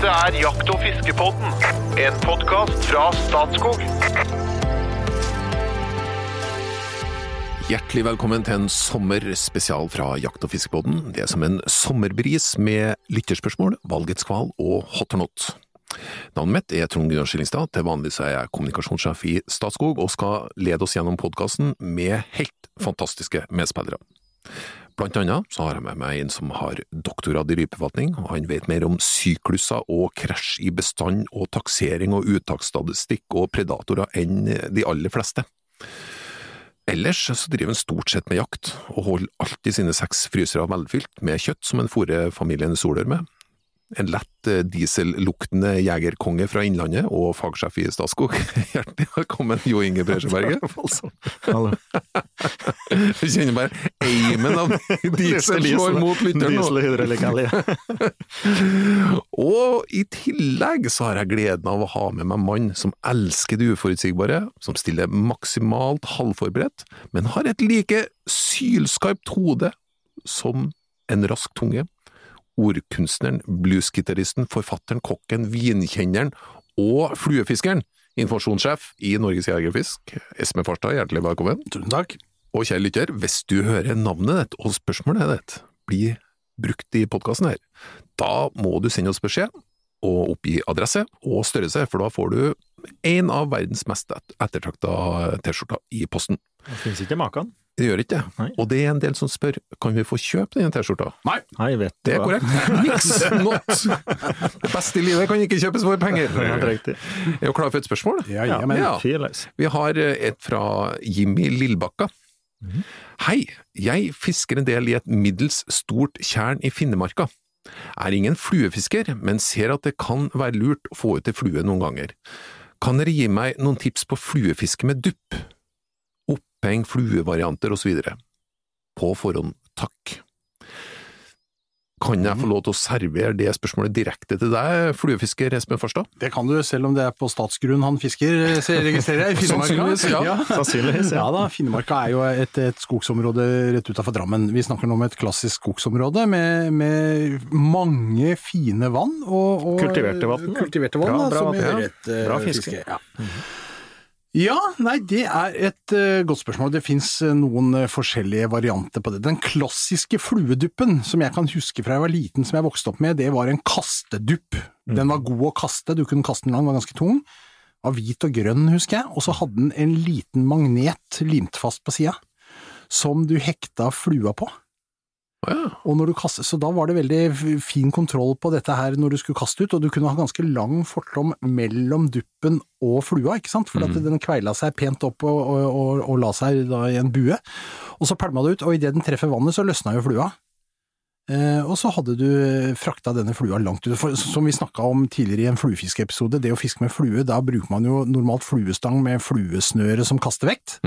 Dette er Jakt- og fiskepodden, en podkast fra Statskog. Hjertelig velkommen til en sommerspesial fra Jakt- og fiskepodden. Det er som en sommerbris med lytterspørsmål, valgets kval og hot or not. Navnet mitt er Trond Gunnar Skillingstad, til vanlig så er jeg kommunikasjonssjef i Statskog og skal lede oss gjennom podkasten med helt fantastiske medspillere. Blant annet så har jeg med meg en som har doktorgrad i rypeforvaltning, og han vet mer om sykluser og krasj i bestand og taksering og uttaksstatistikk og predatorer enn de aller fleste. Ellers så driver han stort sett med jakt, og holder alltid sine seks frysere velfylt med kjøtt som han fôrer familien Solør med. En lett eh, dieselluktende jegerkonge fra Innlandet og fagsjef i Statskog. Hjertelig velkommen, Jo Inge Bresjeberget. Hallo. Du kjenner bare eimen av diesel slår mot lytteren nå. Og i tillegg så har jeg gleden av å ha med meg mann som elsker det uforutsigbare, som stiller maksimalt halvforberedt, men har et like sylskarpt hode som en rask tunge. Ordkunstneren, bluesgitaristen, forfatteren, kokken, vinkjenneren og fluefiskeren, informasjonssjef i Norges Jegerfisk, Esme Farstad, hjertelig velkommen. Tusen takk. Og kjære lytter, hvis du hører navnet ditt og spørsmålet ditt blir brukt i podkasten her, da må du sende oss beskjed og oppgi adresse og størrelse, for da får du en av verdens mest ettertrakta T-skjorter i posten. Det finnes ikke maken. Det gjør ikke det. Nei. Og det er en del som spør kan vi få kjøpe denne T-skjorta. Nei, vet Det er hva. korrekt. Niks not! Det beste i livet kan ikke kjøpes for penger. Riktig. Er du klar for et spørsmål? Ja, men- Ja. Vi har eh, et fra Jimmy Lillbakka. Hei, jeg fisker en del i et middels stort tjern i Finnemarka. Er ingen fluefisker, men ser at det kan være lurt å få ut ei flue noen ganger. Kan dere gi meg noen tips på fluefiske med dupp? Oppheng, fluevarianter osv. På forhånd, takk. Kan jeg få lov til å servere det spørsmålet direkte til deg, fluefisker Espen Farstad? Det kan du, selv om det er på statsgrunn han fisker, se- registrerer jeg. i Finnmarka. Sannsynligvis, ja. Sannsynligvis, Ja ja. da, Finnmarka er jo et, et skogsområde rett utafor Drammen. Vi snakker nå om et klassisk skogsområde med, med mange fine vann. Og, og Kultiverte vann. Kultiverte vann, Bra, da, bra som vann, gjør ja. et uh, Bra fiske. Ja. Ja, nei, det er et uh, godt spørsmål. Det fins noen uh, forskjellige varianter på det. Den klassiske flueduppen som jeg kan huske fra jeg var liten, som jeg vokste opp med, det var en kastedupp. Den var god å kaste, du kunne kaste den lang, var ganske tung. Var hvit og grønn, husker jeg, og så hadde den en liten magnet limt fast på sida, som du hekta flua på. Ja. Og når du kastet, så da var det veldig fin kontroll på dette her når du skulle kaste ut, og du kunne ha ganske lang fortom mellom duppen og flua, ikke sant, for at den kveila seg pent opp og, og, og, og la seg da i en bue. Og så pælma det ut, og idet den treffer vannet, så løsna jo flua. Eh, og så hadde du frakta denne flua langt ut. For, som vi snakka om tidligere i en fluefiskeepisode, det å fiske med flue, da bruker man jo normalt fluestang med fluesnøre som kaster vekt.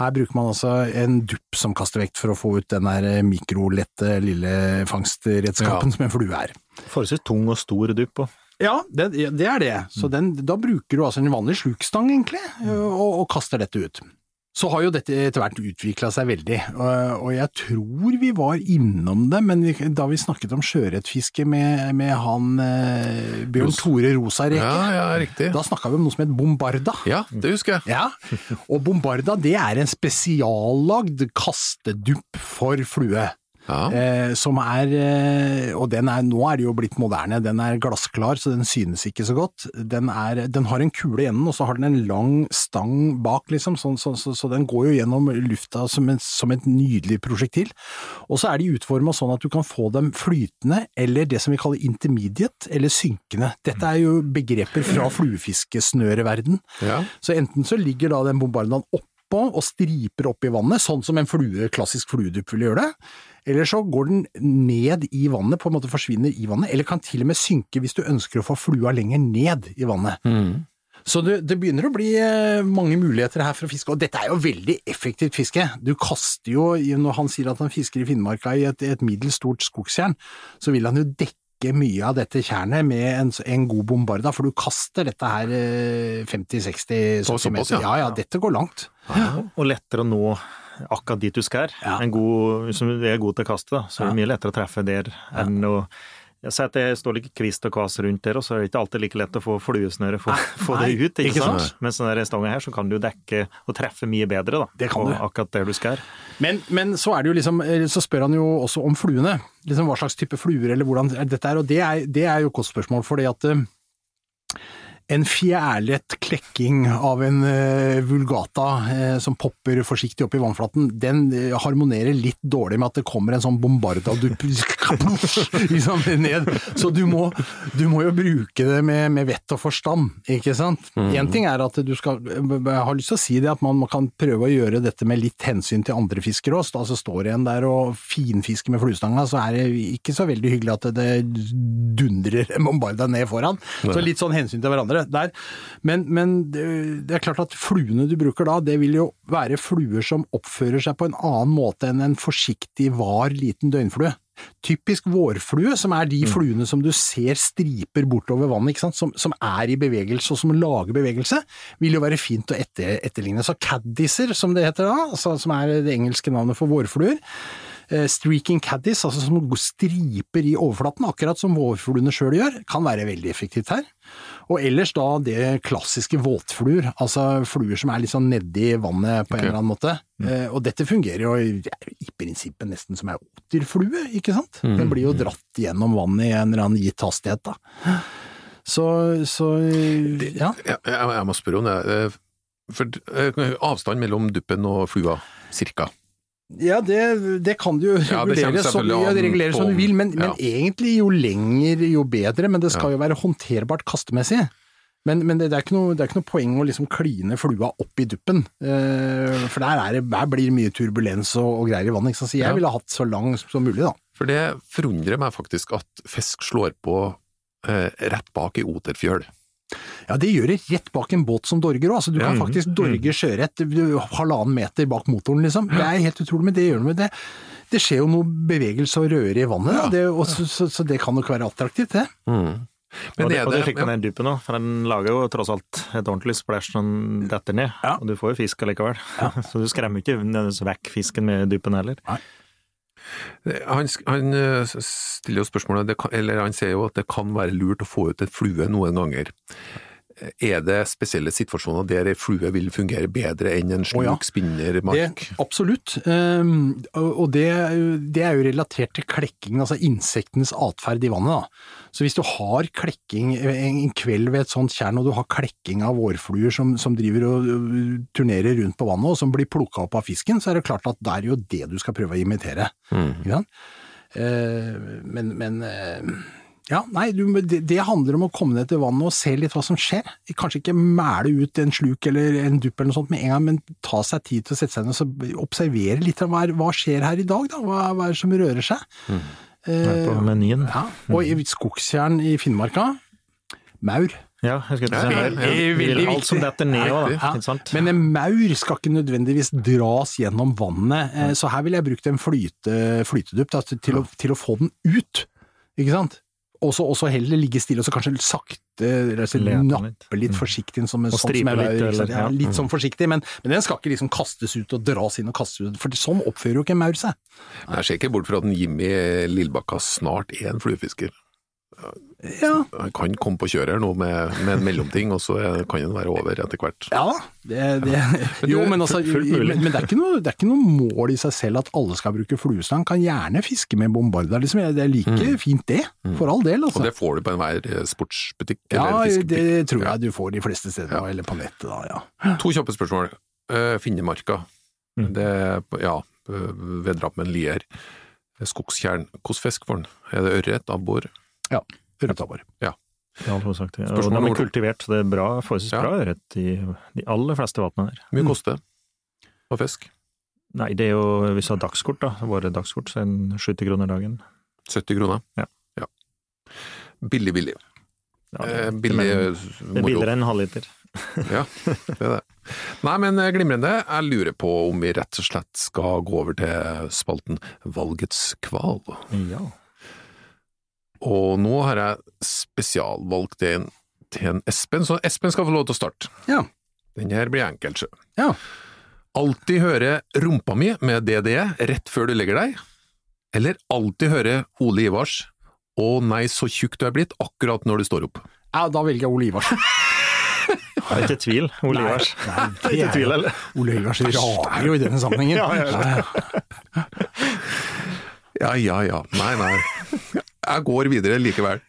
Her bruker man altså en dupp som kaster vekt for å få ut den der mikrolette lille fangstredskapen Ja. som en flue er. Forholdsvis tung og stor dupp. òg. Ja, det, det er det. Så den, da bruker du altså en vanlig slukstang egentlig, og, og kaster dette ut. Så har jo dette etter hvert utvikla seg veldig, og, jeg tror vi var innom det, men da vi snakket om sjøørretfiske med, med han eh, Bjørn Tore Rosareke, Ja, ja, da snakka vi om noe som het bombarda. Ja, det husker jeg. Ja, og bombarda det er en spesiallagd kastedupp for flue. Ja. Eh, som er, eh, og den er, nå er det jo blitt moderne, den er glassklar, så den synes ikke så godt. Den, er, den har en kule i enden, og så har den en lang stang bak, liksom, så, så, så, så den går jo gjennom lufta som, en, som et nydelig prosjektil. Og så er de utforma sånn at du kan få dem flytende, eller det som vi kaller intermediate, eller synkende. Dette er jo begreper fra fluefiskesnøreverden. Ja. Så enten så ligger da den bombardaen oppå og striper opp i vannet, sånn som en flue, klassisk fluedupp ville gjøre det. Eller så går den ned i vannet, på en måte forsvinner i vannet, eller kan til og med synke hvis du ønsker å få flua lenger ned i vannet. Mm. Så det, det begynner å bli eh, mange muligheter her for å fiske, og dette er jo veldig effektivt fiske. Du kaster jo, når han sier at han fisker i Finnmarka i et, et middels stort skogstjern, så vil han jo dekke mye av dette tjernet med en, en god bombarda, for du kaster dette her eh, 50-60-70 meter. ja. Ja ja, dette går langt. Og lettere å nå akkurat dit du skal. Ja. En god, hvis du er god til å kaste, da, så er det mye lettere å treffe der enn å Jeg ser at det står litt kvist og kvas rundt der, og så er det ikke alltid like lett å få fluesnøret, få, få det ut, ikke, ikke sant? sant? Med sånn stanga her, så kan du dekke og treffe mye bedre, da. Det kan på du. akkurat der du skal. Men, men så er det jo liksom, eh, så spør han jo også om fluene. Liksom hva slags type fluer, eller hvordan er dette er. Og det er, det er jo kostspørsmål, fordi at eh, en fjærlett klekking av en eh, vulgata eh, som popper forsiktig opp i vannflaten, den eh, harmonerer litt dårlig med at det kommer en sånn bombarda liksom ned. Så du må, du må jo bruke det med, med vett og forstand, ikke sant. En ting er at du skal, jeg har lyst til å si det, at man, man kan prøve å gjøre dette med litt hensyn til andre fiskere også. Altså står en der og finfisker med fluestanga, så er det ikke så veldig hyggelig at det dundrer en bombarda ned foran. Så litt sånn hensyn til hverandre der. Men, men det, er klart at fluene du bruker da, det vil jo være fluer som oppfører seg på en annen måte enn en forsiktig, var liten døgnflue. Typisk vårflue, som er de fluene som du ser striper bortover vannet? Som, som er i bevegelse og som lager bevegelse, vil jo være fint å etter, etterligne. Så caddiser, som det heter da, altså, som er det engelske navnet for vårfluer, streaking caddies, altså som striper i overflaten, akkurat som vårfluene sjøl gjør, kan være veldig effektivt her. Og ellers da det klassiske våtfluer, altså fluer som er litt sånn nedi vannet på en eller annen måte. Mm. og dette fungerer jo i, prinsippet nesten som ei oterflue, ikke sant? Den blir jo dratt gjennom vannet i en eller annen gitt hastighet, da. Så, så ja. Jeg, jeg, jeg må spørre om det. eh, For eh, avstand mellom duppen og flua, cirka? Ja, det, det kan du jo Ja, regulere som, ja, regulere som du vil, men, men egentlig jo lenger jo bedre, men det skal jo være håndterbart kastemessig. Men, men det, det, er noe, det er ikke noe poeng å liksom kline flua opp i duppen, eh, for der, er det, der blir det mye turbulens og, og greier i vannet. Så jeg Ja. ville hatt så lang som mulig, da. For det forundrer meg faktisk at fisk slår på eh, rett bak i oterfjøl. Ja, det gjør det rett bak en båt som dorger òg. Altså, du kan mm. faktisk dorge sjøørret halvannen meter bak motoren, liksom. Det er helt utrolig, men det gjør noe med det. Det skjer jo noe bevegelse og røre i vannet, ja. det, og så, så, så det kan nok være attraktivt, det. Mm. Men og, det, er og det det, fikk den dypen òg, for den lager jo tross alt et ordentlig splæsj når den detter ned. Ja. Og du får jo fisk allikevel. Så du skremmer ikke nødvendigvis vekk fisken med dypen heller. Han, han eh, stiller jo spørsmålet, eller han sier jo at det kan være lurt å få ut en flue noen ganger. Er det spesielle situasjoner der ei flue vil fungere bedre enn en sluk oh, ja. spinnermark? Det, absolutt. Um, og det, det er jo relatert til klekking, altså insektenes atferd i vannet. Da. Så hvis du har klekking en kveld ved et sånt tjern, og du har klekking av vårfluer som, som driver og uh, turnerer rundt på vannet, og som blir plukka opp av fisken, så er det klart at det er jo det du skal prøve å imitere. Mm. Eh, men, men eh, ja, nei, du, det, det handler om å komme ned til vannet og se litt hva som skjer. Kanskje ikke mæle ut en sluk eller en dupp eller noe sånt med en gang, men ta seg tid til å sette seg ned og observere litt av hva, hva skjer her i dag, da? Hva, hva er det som rører seg? Her på menyen. Ja, og i skogstjern i Finnmarka, maur. Ja, jeg skulle Ja, si maur. ja. Veldig alt som viktig. detter ned òg, Ja, ikke sant? Men en maur skal ikke nødvendigvis dras gjennom vannet, eh, så her ville jeg brukt en flyte, flytedupp da, til, til, å, til å få den ut, ikke sant? Og så heller ligge stille, og så kanskje sakte altså, nappe litt Mm. forsiktig, som en Og sånn som stripe jeg litt, eller- ja, litt sånn forsiktig, men, men den skal ikke liksom kastes ut og dras inn og kastes ut, for sånn oppfører jo ikke en maur seg. Jeg ser ikke bort fra at Jimmy Lillebakka snart er en fluefisker. Ja, Han kan komme på kjøret her nå med, med en mellomting, og så kan den være over etter hvert. ja det, det, jo, men altså, det, er ikke noe, det er ikke noe mål i seg selv at alle skal bruke fluestang, kan gjerne fiske med bombarda, liksom. Det er like fint det, for all del, altså. Og det får du på enhver eh, sportsbutikk Ja, eller det tror jeg du får de fleste steder, eller på nettet da, ja. To kjappe spørsmål. Eh, Finnemarka. Mm. Det ja, med en Lier. Skogstjern. Hvordan fisk får den? Er det ørret, abbor? Ørretabbor. I all hovedsak. Og Spørsmål de er kultivert, så det er bra, forholdsvis Ja. bra ørret i de aller fleste vannene her. Hvor mye koster det fisk? Nei, det er jo, hvis du har dagskort, da, våre dagskort, så er det 70 kroner dagen. 70 kroner? Ja. Billig, billig. Ja, Eh, det, billig det er billigere enn halvliter. Ja, det er det. Nei, men eh, glimrende. Jeg lurer på om vi rett og slett skal gå over til spalten Valgets kval. Ja. Og nå har jeg spesialvalgt en til en Espen, så Espen skal få lov til å starte. Ja. Den her blir enkel, sjø. Ja. Alltid høre rumpa mi med DDE rett før du legger deg, eller alltid høre Ole Ivars Å nei, så tjukk du er blitt, akkurat når du står opp. Ja, da velger jeg Ole Ivars. Det er ikke tvil, Ole Ivars. Nei, det Ikke er tvil, eller? Ole Ivars rager jo i denne sammenhengen. Ja, ja, ja. Ja, Ja, ja. Nei, nei. Jeg går videre likevel.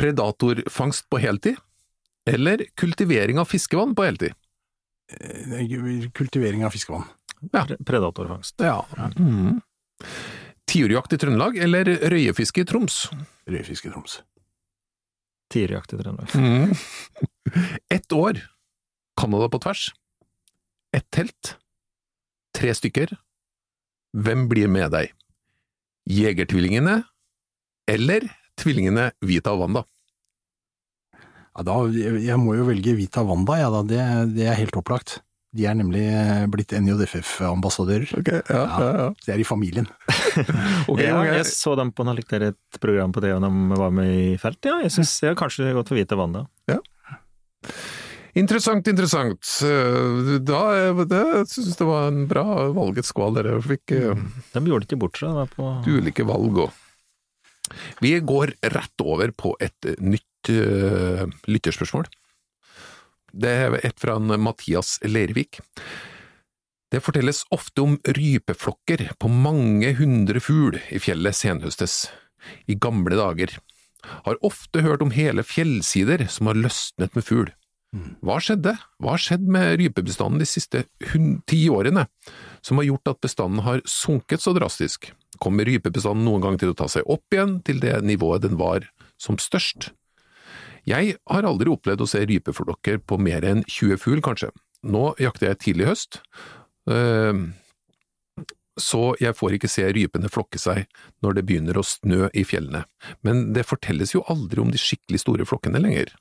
Predatorfangst på heltid? Eller kultivering av fiskevann på heltid? Kultivering av fiskevann. Ja. Predatorfangst. Ja. Mm. Tiurjakt i Trøndelag eller røyefiske i Troms? Røyefiske i Troms. Tiurjakt i Trøndelag. Mm. Ett år. Canada på tvers. Ett telt. Tre stykker. Hvem blir med deg? Jegertvillingene eller tvillingene Vita og Wanda? Ja, da, jeg må jo velge Vita Wanda, ja da. Det, det er helt opplagt. De er nemlig blitt NJFF-ambassadører. ja, ja, De er i familien. okay, ja, jeg så dem på noe et program på det, og de var med i felt. Ja, jeg syns kanskje det kanskje godt for hvite vann, da. Interessant, interessant. Eh, Da, det synes jeg det var en bra valget skval dere fikk. eh, De gjorde ikke bort seg. Det på ulike valg òg. Vi går rett over på et nytt uh, lytterspørsmål. Det er et fra Mathias Leirvik. Det fortelles ofte om rypeflokker på mange hundre fugl i fjellet senhøstes, i gamle dager. Har ofte hørt om hele fjellsider som har løsnet med fugl. Hva skjedde? Hva har skjedd med rypebestanden de siste ti årene, som har gjort at bestanden har sunket så drastisk? Kommer rypebestanden noen gang til å ta seg opp igjen til det nivået den var som størst? Jeg har aldri opplevd å se rypeflokker på mer enn 20 fugl, kanskje. Nå jakter jeg tidlig høst, øh, så jeg får ikke se rypene flokke seg når det begynner å snø i fjellene, men det fortelles jo aldri om de skikkelig store flokkene lenger.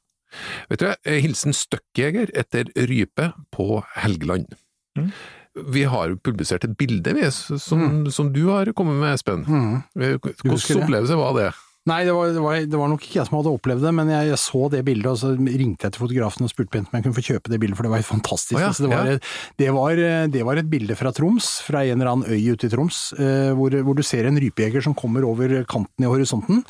Vet du, eh, hilsen Støkkjeger etter rype på Helgeland. Mm. Vi har publisert et bilde vi, som, som du har kommet med, Espen. Mm. Eh, Hvordan opplevelse var det? Nei, det var, det, var, det var nok ikke jeg som hadde opplevd det, men jeg, jeg så det bildet, og så ringte jeg til fotografen og spurte pent om jeg kunne få kjøpe det bildet, for det var helt fantastisk. Oh, ja, altså, det, var, ja. det, var, det var et bilde fra Troms, fra en eller annen øy ute i Troms, eh, hvor, hvor du ser en rypejeger som kommer over kanten i horisonten,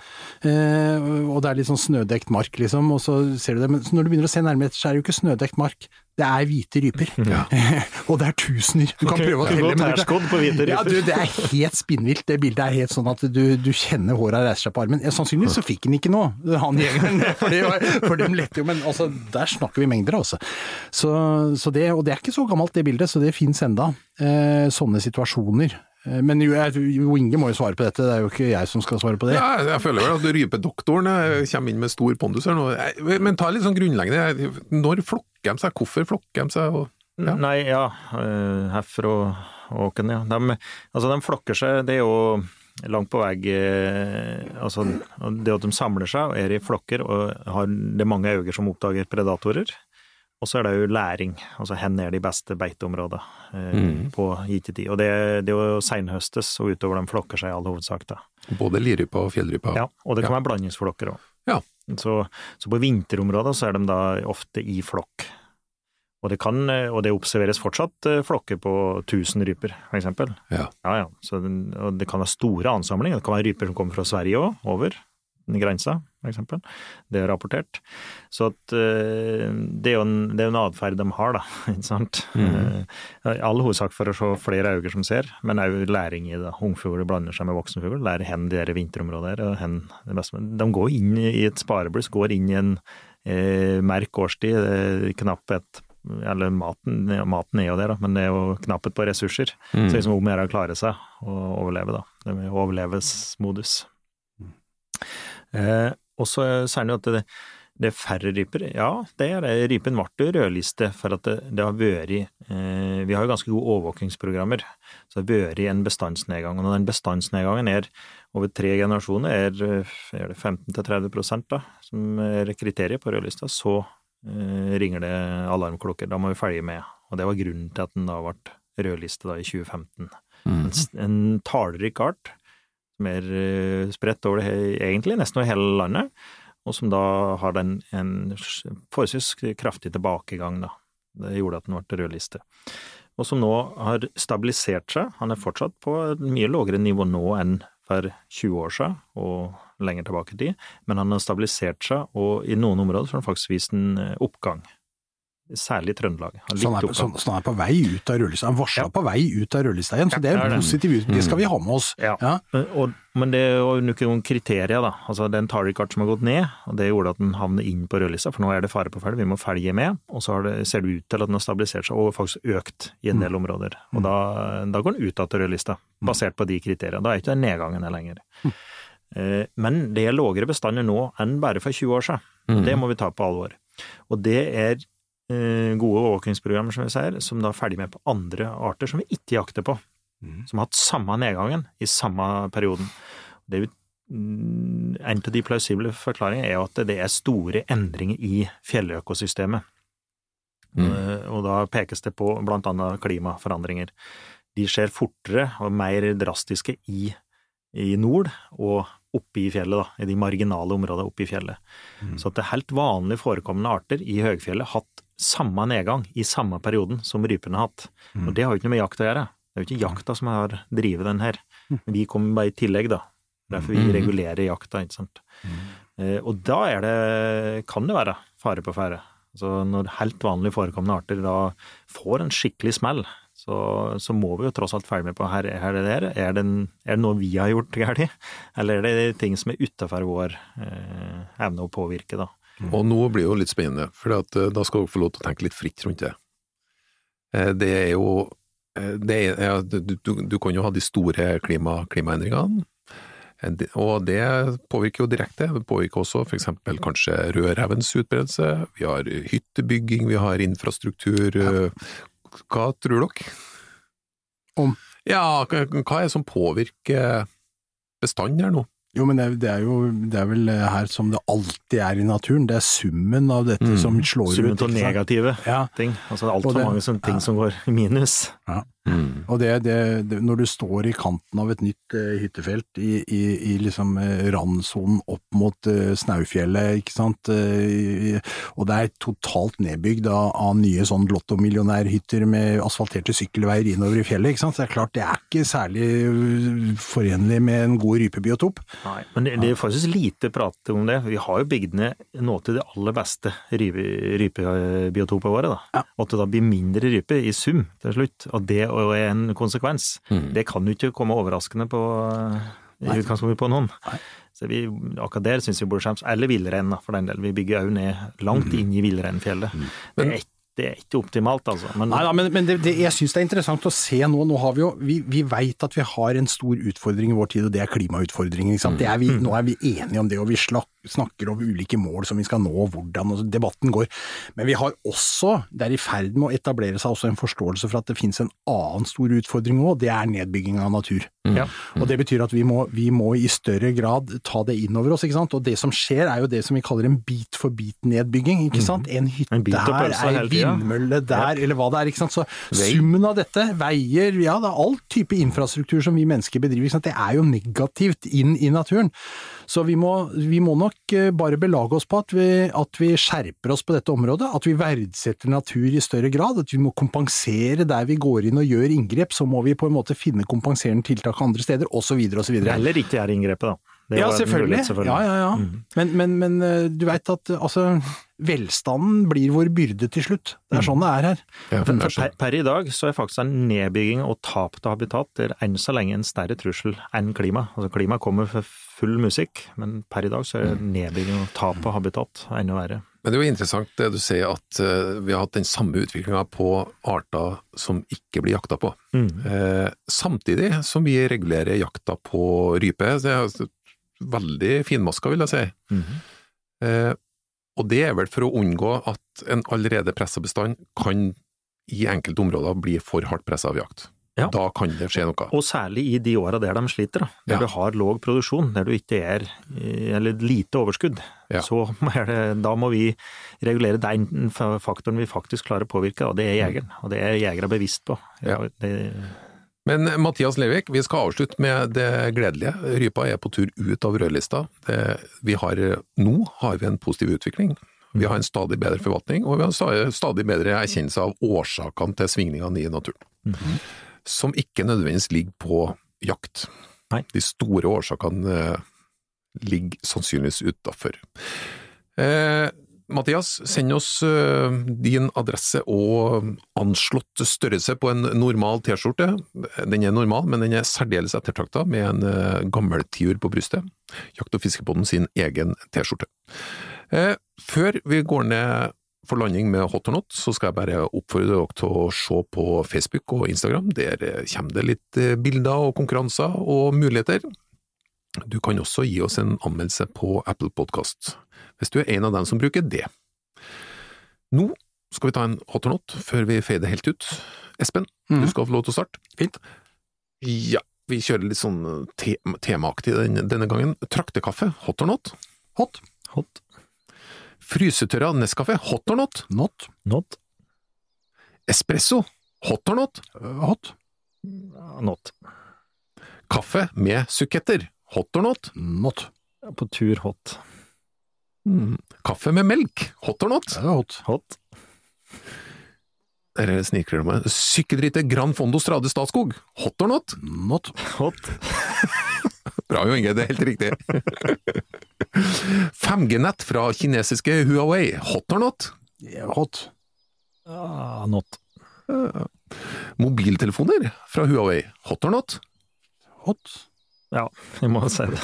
eh, og det er litt sånn snødekt mark, liksom, og så ser du det, men når du begynner å se nærmere etter, så er det jo ikke snødekt mark. Det er hvite ryper. og det er tusener. Du kan prøve å telle. men du- ja, du, det er helt spinnvilt. Det bildet er helt sånn at du, du kjenner håra reiser seg på armen. Ja, sannsynligvis så fikk han ikke noe, han jegeren, for, det for dem lette jo, men altså, der snakker vi mengder, altså. Så, så det, og det er ikke så gammelt det bildet, så det fins enda. Eh, sånne situasjoner. Eh, Men jo, Jo Inge må jo svare på dette, det er jo ikke jeg som skal svare på det. Ja, jeg føler vel at rypedoktoren eh, kommer inn med stor pondus her nå. Men ta litt sånn grunnleggende. Når flokker de seg? Hvorfor flokker de seg? Ja. Nei, ja. eh, Herfra og Åken, ja. De, altså, de flokker seg, det er jo langt på vei Altså, det at de samler seg og er i flokker, og har, det er mange øyne som oppdager predatorer. Og så er det jo læring, altså hvor er de beste beiteområdene eh, Mm. på gitt tid. Og det, det er jo seinhøstes og utover de flokker seg i all hovedsak, da. Både lirypa og fjellrypa? Ja, og det kan Ja. være blandingsflokker òg. Ja. Så, så på vinterområder så er de da ofte i flokk. Og det, kan, eh, og det observeres fortsatt eh, flokker på 1000 ryper, for eksempel. Ja. Ja, ja. Så og det kan være store ansamlinger. Det kan være ryper som kommer fra Sverige òg, over grensa, eksempel. Det er rapportert. Så at eh, det er jo en, det er en atferd de har, da. Ikke sant. Mhm. Eh, all hovedsak for å se flere øyne som ser, men òg læring i det. Ungfugler blander seg med voksenfugl, lærer hen de der vinterområder. Og hen det beste. De går inn i et sparebluss, går inn i en eh, merk årstid, eh, knapphet eller maten, maten er jo det, da, men det er jo knapphet på ressurser. Mm. Så liksom om å gjøre å klare seg og overleve, da. Det med overlevelsesmodus. Eh, og så sier han jo at det, det er færre ryper. Ja, det er det. Rypen ble rødliste for at det, det har vært eh, Vi har jo ganske gode overvåkingsprogrammer, så det har vært en bestandsnedgang. Og når den bestandsnedgangen er over tre generasjoner, er, eh, er det 15-30 da, som er kriteriet på rødlista, så eh, ringer det alarmklokker. Da må vi følge med. Og det var grunnen til at den da ble rødliste da i 2015. Mm. En, en talerik art, som er eh, spredt over det, egentlig nesten over hele landet, og som da har en s- forholdsvis kraftig tilbakegang, da. Det gjorde at den ble rødliste. Og som nå har stabilisert seg. Han er fortsatt på et mye lavere nivå nå enn for 20 år siden, og lenger tilbake i tid, men han har stabilisert seg, og i noen områder så har han faktisk vist en eh, oppgang. Særlig Trøndelag. Så han er, på, så, så han er på vei ut av rødlista. Han varsla Ja. på vei ut av rødlista igjen, så det er Ja, det er en positiv ut. Det skal vi ha med oss. Ja. Ja. Men, Og, men det er jo noen kriterier, da. Altså det er en target som har gått ned, og det gjorde at den havner inn på rødlista, for nå er det fare på ferde, vi må felge med. Og så har det, ser det ut til at den har stabilisert seg og faktisk økt i en del områder. Og da, da går den ut av rødlista, basert på de kriteriene. Da er ikke det nedgangen der lenger. Mm. Men det er lavere bestander nå enn bare for 20 år siden. Mm. Det må vi ta på alvor. Og det er eh, gode overvåkingsprogrammer, som vi sier, som da er ferdig med på andre arter som vi ikke jakter på som har hatt samme nedgangen i samme perioden. Det er mm, en av de plausible forklaringene er jo at det er store endringer i fjelløkosystemet. Mm. Eh, Og da pekes det på blant annet klimaforandringer. De skjer fortere og mer drastiske i, i nord og oppe i fjellet, da, i de marginale områdene oppe i fjellet. Så at det er helt vanlig forekommende arter i høgfjellet hatt samme nedgang i samme perioden som rypene har hatt. Og det har jo ikke noe med jakt å gjøre. Det er jo ikke jakta som har drevet den her. Vi kommer bare i tillegg, da. Derfor vi Mm. regulerer jakta, ikke sant. Eh, Og da er det, kan det være fare på ferde. Altså når helt vanlig forekommende arter da får en skikkelig smell, så, så må vi jo tross alt følge med på her, her er det der. Er det, en, er det noe vi har gjort galt, eller er det ting som er utafor vår eh, evne å påvirke, da. Og nå blir det jo litt spennende, for eh, da skal dere få lov til å tenke litt fritt rundt det. Eh, Det er jo eh, det er, ja, du, du, du kan jo ha de store klima, klimaendringene, og det påvirker jo direkte. Det påvirker også for eksempel kanskje rødrevens utbredelse, vi har hyttebygging, vi har infrastruktur. Hva tror dere? Om? Ja, hva er det som påvirker bestanden her nå? Jo, men det det er jo det er vel her som det alltid er i naturen. Det er summen av dette Mm. som slår Summen ut. av ikke negative Ja. ting. Altså altfor mange ting ja. som går i minus. Og det, det, det, når du står i kanten av et nytt uh, hyttefelt i, i, i liksom uh, randsonen opp mot uh, Snaufjellet, ikke sant, i- og det er totalt nedbygd av, av nye sånn lottomillionærhytter med asfalterte sykkelveier innover i fjellet, ikke sant, så det er klart det er ikke særlig forenlig med en god rypebiotop. Nei, men det, er faktisk lite prat om det. Vi har jo bygd ned nå til det aller beste rype- rypebiotopet våre. Da. Ja. At det da blir mindre rype i sum til slutt, og det er en konsekvens. Det kan jo ikke komme overraskende på, i utgangspunktet på noen. Nei. Så vi, akkurat der syns vi burde skjemmes. Eller villrein, for den del. Vi bygger òg ned langt inn i villreinfjellet. Det, er ikke- det er ikke optimalt, altså. Men, Nei da, men, men det, det, jeg syns det er interessant å se nå. Nå har vi jo Vi, vi veit at vi har en stor utfordring i vår tid, og det er klimautfordringen. Sant? Det er vi, nå er vi enige om det, og vi slak, snakker om ulike mål som vi skal nå, hvordan og debatten går. Men vi har også, det er i ferd med å etablere seg også en forståelse for at det finnes en annen stor utfordring òg, det er nedbygging av natur. ja. Og det betyr at vi må, vi må i større grad ta det inn over oss, ikke sant. Og det som skjer er jo det som vi kaller en bit for bit-nedbygging, ikke sant. En hytte En her, ei vindmølle der, eller hva det er, ikke sant. Så summen av dette, veier, ja det er all type infrastruktur som vi mennesker bedriver, ikke sant. Det er jo negativt inn i naturen. Så vi må, vi må nok eh, bare belage oss på at vi, at vi skjerper oss på dette området, at vi verdsetter natur i større grad, at vi må kompensere der vi går inn og gjør inngrep, så må vi på en måte finne kompenserende tiltak andre steder, osv. osv. Eller ikke gjøre inngrepet, da. Det Ja, selvfølgelig. selvfølgelig. Ja, Ja, ja, Mm. Men, men, men eh, du veit at eh, altså, velstanden blir vår byrde til slutt. Det er sånn det er her. Ja, For, det er for per, sånn. per i dag så er faktisk en nedbygging og tap av habitat er enn så lenge en større trussel enn klima. Altså Klima kommer for full musikk, men per i dag så er nedbygging og tap av habitat enda verre. Men det er jo interessant det du sier at eh, vi har hatt den samme utviklinga på arter som ikke blir jakta på. Mm. Eh, samtidig som vi regulerer jakta på rype. Det er altså veldig finmaska, vil jeg si. Mhm. Eh, og det er vel for å unngå at en allerede pressa bestand kan i enkelte områder bli for hardt pressa av jakt. Ja. Da kan det skje noe. Og særlig i de åra der de sliter, da. der Ja. du har låg produksjon, der du ikke er eh, eller lite overskudd. Ja. Så det, da må vi regulere den faktoren vi faktisk klarer å påvirke, og det er jegeren. Og det er jegere bevisst på. Ja. Det, Men Mathias Levik, vi skal avslutte med det gledelige. Rypa er på tur ut av rødlista. Det, vi har, nå har vi en positiv utvikling. Vi har en stadig bedre forvaltning, og vi har en stadig, stadig bedre erkjennelse av årsakene til svingningene i naturen. Som ikke nødvendigvis ligger på jakt. Nei. De store årsakene eh, ligger sannsynligvis utafor. Eh, Mathias, send oss eh, din adresse og anslått størrelse på en normal T-skjorte. Den er normal, men den er særdeles ettertrakta, med en eh, gammeltiur på brystet. Jakt- og fiskebåten sin egen T-skjorte. Eh, før vi går ned for landing med Hot or not, så skal jeg bare oppfordre dere til å se på Facebook og Instagram. Der kommer det litt bilder og konkurranser og muligheter. Du kan også gi oss en anmeldelse på Apple Podkast, hvis du er en av dem som bruker det. Nå skal vi ta en hot or not før vi fader helt ut. Espen, mm. du skal få lov til å starte. Fint. Ja, vi kjører litt sånn te temaaktig denne, denne gangen. Traktekaffe, hot or not? Hot. Hot. Frysetørra Nescafé, hot or not? Not. Not. Espresso, hot or not? Uh, hot. Not. Kaffe med suketter, hot or not? Not. På tur hot. Mm. Kaffe med melk, hot or not? Er hot. Hot. Dere sniker dere meg. Sykkelrittet Grand Fondo Strade Statskog, hot or not? Not. Hot. Bra, Jo Inge, det er helt riktig. 5G-nett fra kinesiske Huawei, hot or not? Hot. Ah, not. Mobiltelefoner fra Huawei, hot or not? Hot. Ja, vi må si det.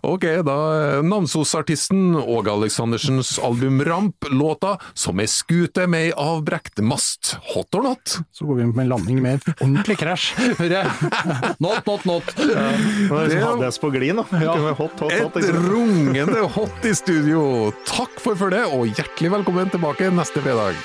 Ok, da eh, Namsos-artisten Åge Aleksandersens album Ramp, låta Som ei skute med ei avbrekt mast, hot or not? Så går vi med en landing med ordentlig krasj. Not, not, not. Er det liksom på glid. Ja. Hot, hot, hot. Et rungende hot i studio! Takk for følget, og hjertelig velkommen tilbake neste fredag!